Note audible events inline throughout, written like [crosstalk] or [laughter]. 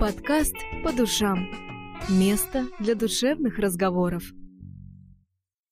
Подкаст по душам. Место для душевных разговоров.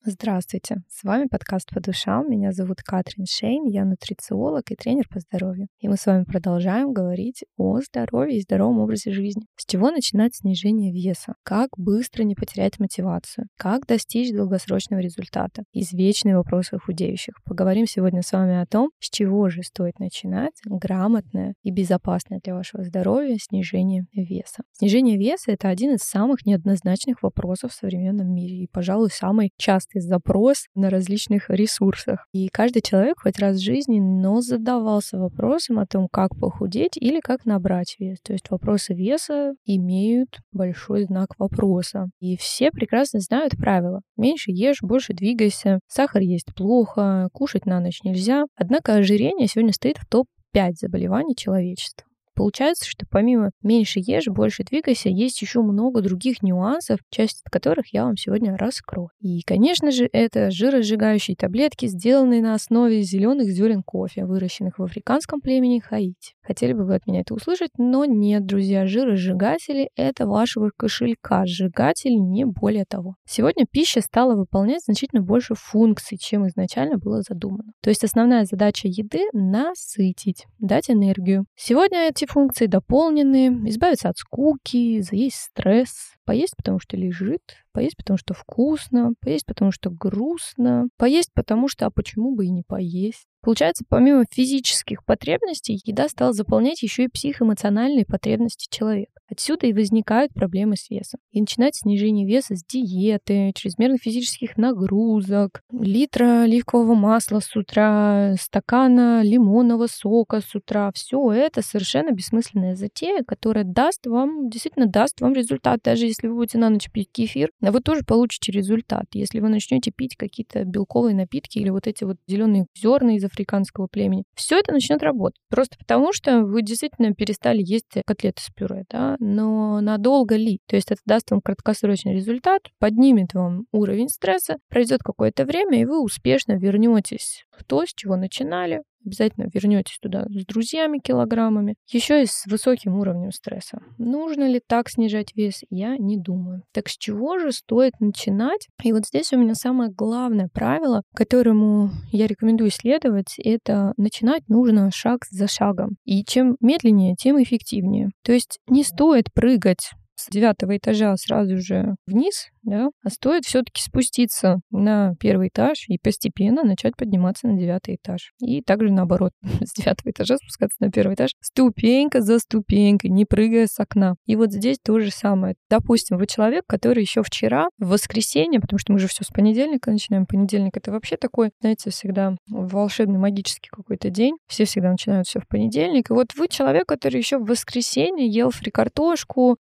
Здравствуйте, с вами подкаст по душам. Меня зовут Катрин Шейн, я нутрициолог и тренер по здоровью. И мы с вами продолжаем говорить о здоровье и здоровом образе жизни. С чего начинать снижение веса? Как быстро не потерять мотивацию? Как достичь долгосрочного результата? Извечные вопросы худеющих. Поговорим сегодня с вами о том, с чего же стоит начинать грамотное и безопасное для вашего здоровья снижение веса. Снижение веса — это один из самых неоднозначных вопросов в современном мире и, пожалуй, самый частый запрос на различных ресурсах. И каждый человек хоть раз в жизни, но задавался вопросом о том, как похудеть или как набрать вес. То есть вопросы веса имеют большой знак вопроса. И все прекрасно знают правила. Меньше ешь, больше двигайся, сахар есть плохо, кушать на ночь нельзя. Однако ожирение сегодня стоит в топ-5 заболеваний человечества. Получается, что помимо меньше ешь, больше двигайся, есть еще много других нюансов, часть которых я вам сегодня раскрою. И, конечно же, это жиросжигающие таблетки, сделанные на основе зеленых зерен кофе, выращенных в африканском племени Хаити. Хотели бы вы от меня это услышать, но нет, друзья, жиросжигатели — это вашего кошелька, сжигатель не более того. Сегодня пища стала выполнять значительно больше функций, чем изначально было задумано. То есть основная задача еды — насытить, дать энергию. Сегодня эти функции дополнены, избавиться от скуки, заесть стресс, поесть, потому что лежит, поесть, потому что вкусно, поесть, потому что грустно, поесть, потому что, а почему бы и не поесть. Получается, помимо физических потребностей, еда стала заполнять еще и психоэмоциональные потребности человека. Отсюда и возникают проблемы с весом. И начинать снижение веса с диеты, чрезмерных физических нагрузок, литра оливкового масла с утра, стакана лимонного сока с утра. Все это совершенно бессмысленная затея, которая даст вам, действительно даст вам результат. Даже если вы будете на ночь пить кефир, вы тоже получите результат. Если вы начнете пить какие-то белковые напитки или вот эти вот зеленые зерна из африканского племени, все это начнет работать. Просто потому, что вы действительно перестали есть котлеты с пюре, да, но надолго ли? То есть это даст вам краткосрочный результат, поднимет вам уровень стресса, пройдет какое-то время, и вы успешно вернетесь в то, с чего начинали, обязательно вернетесь туда с друзьями килограммами, еще и с высоким уровнем стресса. Нужно ли так снижать вес? Я не думаю. Так с чего же стоит начинать? И вот здесь у меня самое главное правило, которому я рекомендую следовать, это начинать нужно шаг за шагом. И чем медленнее, тем эффективнее. То есть не стоит прыгать с девятого этажа сразу же вниз, да, а стоит все-таки спуститься на первый этаж и постепенно начать подниматься на девятый этаж. И также наоборот, [laughs] с девятого этажа спускаться на первый этаж, ступенька за ступенькой, не прыгая с окна. И вот здесь то же самое. Допустим, вы человек, который еще вчера, в воскресенье, потому что мы же все с понедельника начинаем, понедельник это вообще такой, знаете, всегда волшебный магический какой-то день, все всегда начинают все в понедельник, и вот вы человек, который еще в воскресенье ел фри картошку,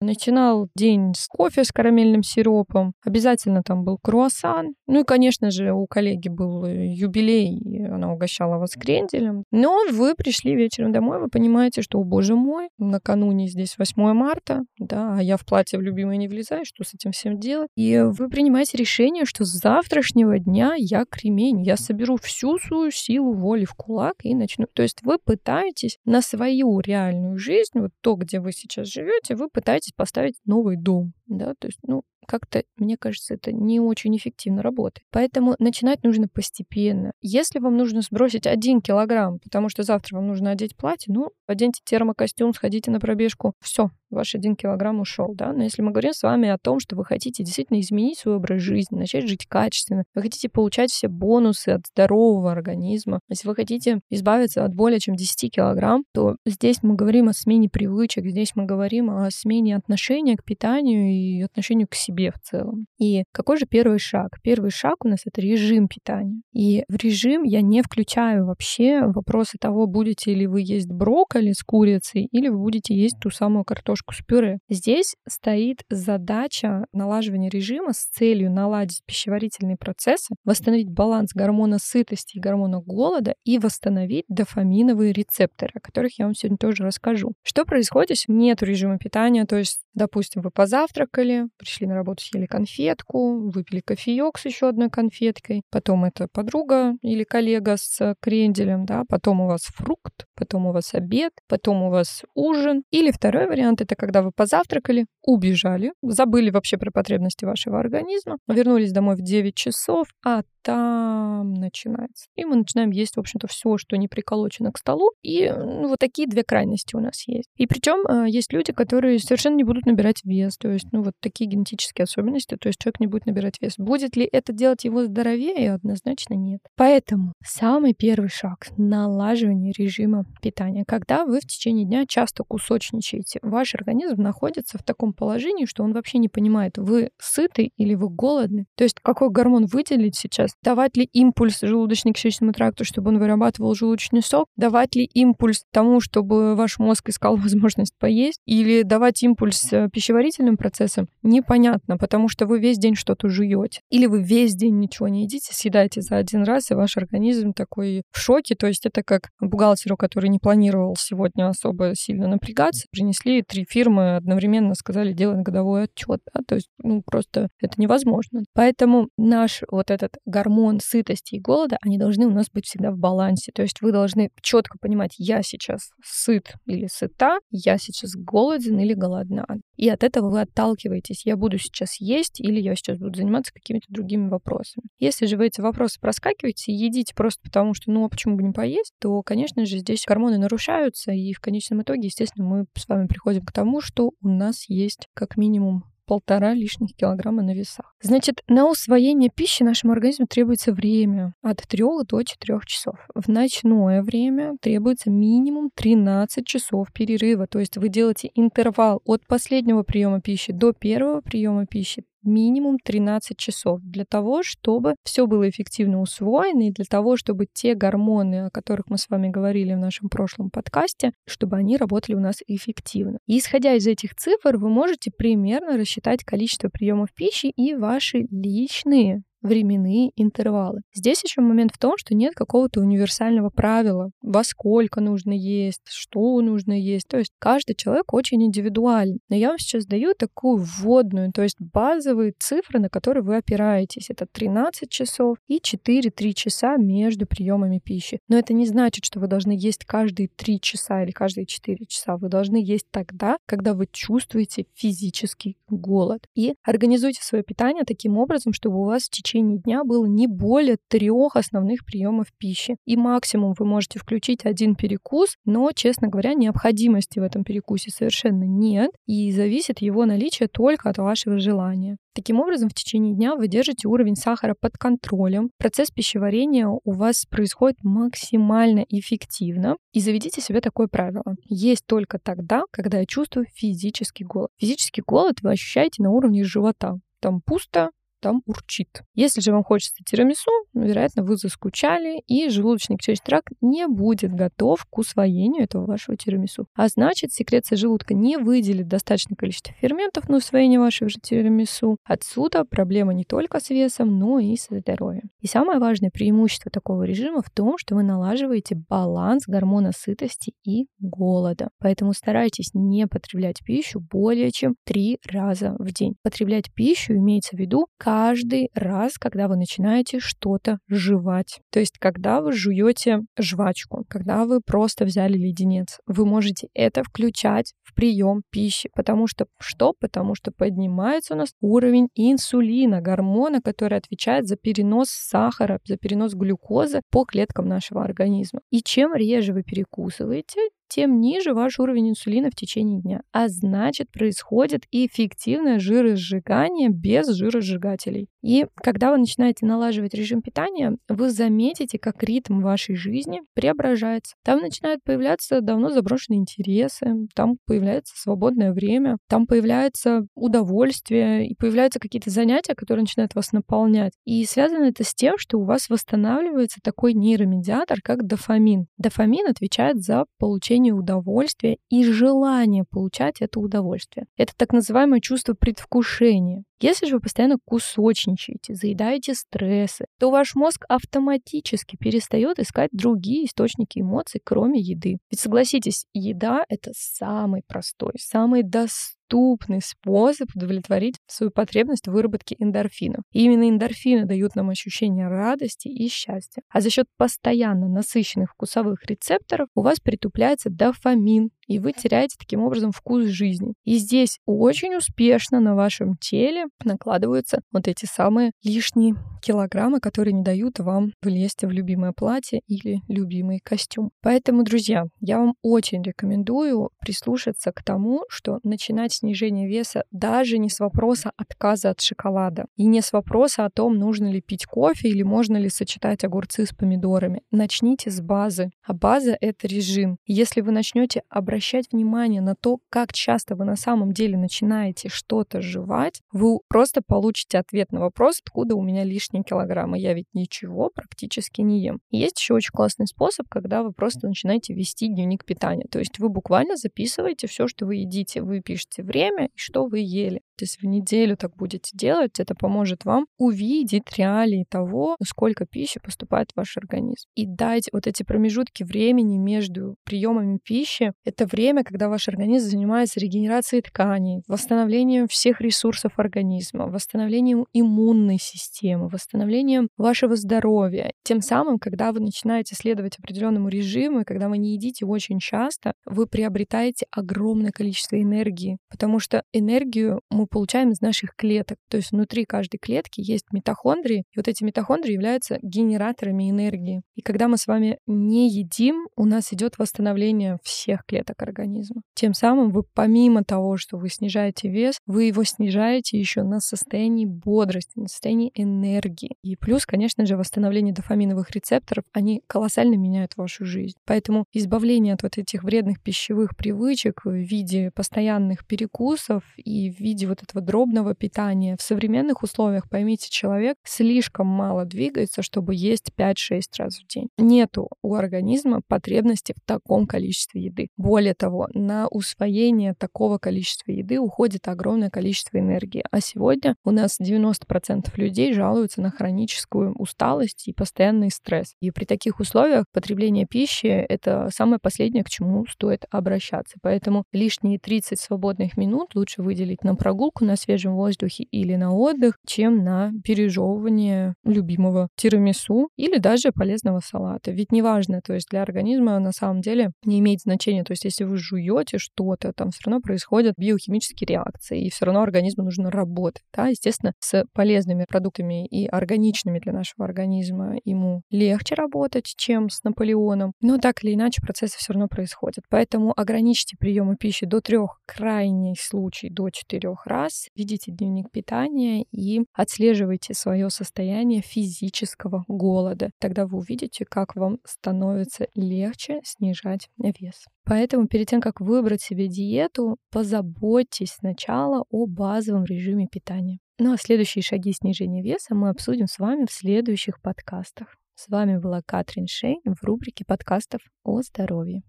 начинал день с кофе с карамельным сиропом, Обязательно там был круассан. Ну и, конечно же, у коллеги был э, юбилей, она угощала вас кренделем. Но вы пришли вечером домой, вы понимаете, что, о боже мой, накануне здесь 8 марта, да, а я в платье в любимое не влезаю, что с этим всем делать? И вы принимаете решение, что с завтрашнего дня я кремень, я соберу всю свою силу воли в кулак и начну. То есть вы пытаетесь на свою реальную жизнь, вот то, где вы сейчас живете, вы пытаетесь поставить новый дом, да, то есть, ну, как-то, мне кажется, это не очень эффективно работает. Поэтому начинать нужно постепенно. Если вам нужно сбросить один килограмм, потому что завтра вам нужно одеть платье, ну, оденьте термокостюм, сходите на пробежку, все, ваш один килограмм ушел, да. Но если мы говорим с вами о том, что вы хотите действительно изменить свой образ жизни, начать жить качественно, вы хотите получать все бонусы от здорового организма, если вы хотите избавиться от более чем 10 килограмм, то здесь мы говорим о смене привычек, здесь мы говорим о смене отношения к питанию и отношению к себе в целом. И какой же первый шаг? Первый шаг у нас это режим питания. И в режим я не включаю вообще вопросы того, будете ли вы есть брокколи с курицей или вы будете есть ту самую картошку с пюре. Здесь стоит задача налаживания режима с целью наладить пищеварительные процессы, восстановить баланс гормона сытости и гормона голода и восстановить дофаминовые рецепторы, о которых я вам сегодня тоже расскажу. Что происходит, если нет режима питания, то есть Допустим, вы позавтракали, пришли на работу съели конфетку, выпили кофеек с еще одной конфеткой, потом это подруга или коллега с кренделем, да, потом у вас фрукт, потом у вас обед, потом у вас ужин. Или второй вариант — это когда вы позавтракали, убежали, забыли вообще про потребности вашего организма, вернулись домой в 9 часов, а там начинается. И мы начинаем есть, в общем-то, все, что не приколочено к столу. И ну, вот такие две крайности у нас есть. И причем э, есть люди, которые совершенно не будут набирать вес. То есть, ну, вот такие генетические особенности. То есть человек не будет набирать вес. Будет ли это делать его здоровее? Однозначно нет. Поэтому самый первый шаг — налаживание режима питания. Когда вы в течение дня часто кусочничаете, ваш организм находится в таком положении, что он вообще не понимает, вы сыты или вы голодны. То есть какой гормон выделить сейчас, давать ли импульс желудочно-кишечному тракту, чтобы он вырабатывал желудочный сок, давать ли импульс тому, чтобы ваш мозг искал [laughs] возможность поесть, или давать импульс э, пищеварительным процессам, непонятно, потому что вы весь день что-то жуете. Или вы весь день ничего не едите, съедаете за один раз, и ваш организм такой в шоке. То есть это как бухгалтеру, который не планировал сегодня особо сильно напрягаться, принесли три фирмы одновременно, сказали делать годовой отчет. Да? То есть ну, просто это невозможно. Поэтому наш вот этот гормон сытости и голода, они должны у нас быть всегда в балансе. То есть вы должны четко понимать, я сейчас сыт или сыта, я сейчас голоден или голодна. И от этого вы отталкиваетесь. Я буду сейчас есть или я сейчас буду заниматься какими-то другими вопросами. Если же вы эти вопросы проскакиваете и едите просто потому, что ну а почему бы не поесть, то, конечно же, здесь гормоны нарушаются, и в конечном итоге, естественно, мы с вами приходим к тому, что у нас есть как минимум полтора лишних килограмма на весах. Значит, на усвоение пищи нашему организму требуется время от 3 до 4 часов. В ночное время требуется минимум 13 часов перерыва. То есть вы делаете интервал от последнего приема пищи до первого приема пищи минимум 13 часов для того, чтобы все было эффективно усвоено и для того, чтобы те гормоны, о которых мы с вами говорили в нашем прошлом подкасте, чтобы они работали у нас эффективно. И исходя из этих цифр, вы можете примерно рассчитать количество приемов пищи и ваши личные временные интервалы. Здесь еще момент в том, что нет какого-то универсального правила, во сколько нужно есть, что нужно есть. То есть каждый человек очень индивидуален. Но я вам сейчас даю такую вводную, то есть базовые цифры, на которые вы опираетесь. Это 13 часов и 4-3 часа между приемами пищи. Но это не значит, что вы должны есть каждые 3 часа или каждые 4 часа. Вы должны есть тогда, когда вы чувствуете физический голод. И организуйте свое питание таким образом, чтобы у вас в течение течение дня было не более трех основных приемов пищи. И максимум вы можете включить один перекус, но, честно говоря, необходимости в этом перекусе совершенно нет, и зависит его наличие только от вашего желания. Таким образом, в течение дня вы держите уровень сахара под контролем, процесс пищеварения у вас происходит максимально эффективно, и заведите себе такое правило. Есть только тогда, когда я чувствую физический голод. Физический голод вы ощущаете на уровне живота. Там пусто, там урчит. Если же вам хочется тирамису, вероятно, вы заскучали, и желудочно-кишечный тракт не будет готов к усвоению этого вашего тирамису. А значит, секреция желудка не выделит достаточное количество ферментов на усвоение вашего же тирамису. Отсюда проблема не только с весом, но и со здоровьем. И самое важное преимущество такого режима в том, что вы налаживаете баланс гормона сытости и голода. Поэтому старайтесь не потреблять пищу более чем три раза в день. Потреблять пищу имеется в виду каждый раз, когда вы начинаете что-то жевать. То есть, когда вы жуете жвачку, когда вы просто взяли леденец, вы можете это включать в прием пищи. Потому что что? Потому что поднимается у нас уровень инсулина, гормона, который отвечает за перенос сахара, за перенос глюкозы по клеткам нашего организма. И чем реже вы перекусываете, тем ниже ваш уровень инсулина в течение дня. А значит, происходит эффективное жиросжигание без жиросжигателей. И когда вы начинаете налаживать режим питания, вы заметите, как ритм вашей жизни преображается. Там начинают появляться давно заброшенные интересы, там появляется свободное время, там появляется удовольствие, и появляются какие-то занятия, которые начинают вас наполнять. И связано это с тем, что у вас восстанавливается такой нейромедиатор, как дофамин. Дофамин отвечает за получение получение удовольствия и желание получать это удовольствие. Это так называемое чувство предвкушения. Если же вы постоянно кусочничаете, заедаете стрессы, то ваш мозг автоматически перестает искать другие источники эмоций, кроме еды. Ведь согласитесь, еда — это самый простой, самый доступный способ удовлетворить свою потребность в выработке эндорфинов. И именно эндорфины дают нам ощущение радости и счастья. А за счет постоянно насыщенных вкусовых рецепторов у вас притупляется дофамин, и вы теряете таким образом вкус жизни. И здесь очень успешно на вашем теле накладываются вот эти самые лишние килограммы, которые не дают вам влезть в любимое платье или любимый костюм. Поэтому, друзья, я вам очень рекомендую прислушаться к тому, что начинать снижение веса даже не с вопроса отказа от шоколада и не с вопроса о том, нужно ли пить кофе или можно ли сочетать огурцы с помидорами. Начните с базы. А база — это режим. Если вы начнете обращать внимание на то, как часто вы на самом деле начинаете что-то жевать, вы просто получите ответ на вопрос, откуда у меня лишние килограммы. Я ведь ничего практически не ем. Есть еще очень классный способ, когда вы просто начинаете вести дневник питания. То есть вы буквально записываете все, что вы едите. Вы пишете время и что вы ели. То есть в неделю так будете делать, это поможет вам увидеть реалии того, сколько пищи поступает в ваш организм. И дать вот эти промежутки времени между приемами пищи. Это время, когда ваш организм занимается регенерацией тканей, восстановлением всех ресурсов организма, восстановлением иммунной системы, восстановлением вашего здоровья. Тем самым, когда вы начинаете следовать определенному режиму, и когда вы не едите очень часто, вы приобретаете огромное количество энергии, потому что энергию мы получаем из наших клеток. То есть внутри каждой клетки есть митохондрии, и вот эти митохондрии являются генераторами энергии. И когда мы с вами не едим, у нас идет восстановление всех клеток организма. Тем самым вы помимо того, что вы снижаете вес, вы его снижаете еще на состоянии бодрости, на состоянии энергии. И плюс, конечно же, восстановление дофаминовых рецепторов, они колоссально меняют вашу жизнь. Поэтому избавление от вот этих вредных пищевых привычек в виде постоянных перекусов и в виде вот этого дробного питания. В современных условиях, поймите, человек слишком мало двигается, чтобы есть 5-6 раз в день. Нету у организма потребности в таком количестве еды. Более того, на усвоение такого количества еды уходит огромное количество энергии. А сегодня у нас 90% людей жалуются на хроническую усталость и постоянный стресс. И при таких условиях потребление пищи — это самое последнее, к чему стоит обращаться. Поэтому лишние 30 свободных минут лучше выделить на прогулку прогулку на свежем воздухе или на отдых, чем на пережевывание любимого тирамису или даже полезного салата. Ведь неважно, то есть для организма на самом деле не имеет значения. То есть если вы жуете что-то, там все равно происходят биохимические реакции, и все равно организму нужно работать. Да? Естественно, с полезными продуктами и органичными для нашего организма ему легче работать, чем с Наполеоном. Но так или иначе процессы все равно происходят. Поэтому ограничьте приемы пищи до трех, крайний случай до четырех раз раз, ведите дневник питания и отслеживайте свое состояние физического голода. Тогда вы увидите, как вам становится легче снижать вес. Поэтому перед тем, как выбрать себе диету, позаботьтесь сначала о базовом режиме питания. Ну а следующие шаги снижения веса мы обсудим с вами в следующих подкастах. С вами была Катрин Шейн в рубрике подкастов о здоровье.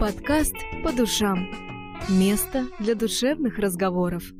Подкаст по душам. Место для душевных разговоров.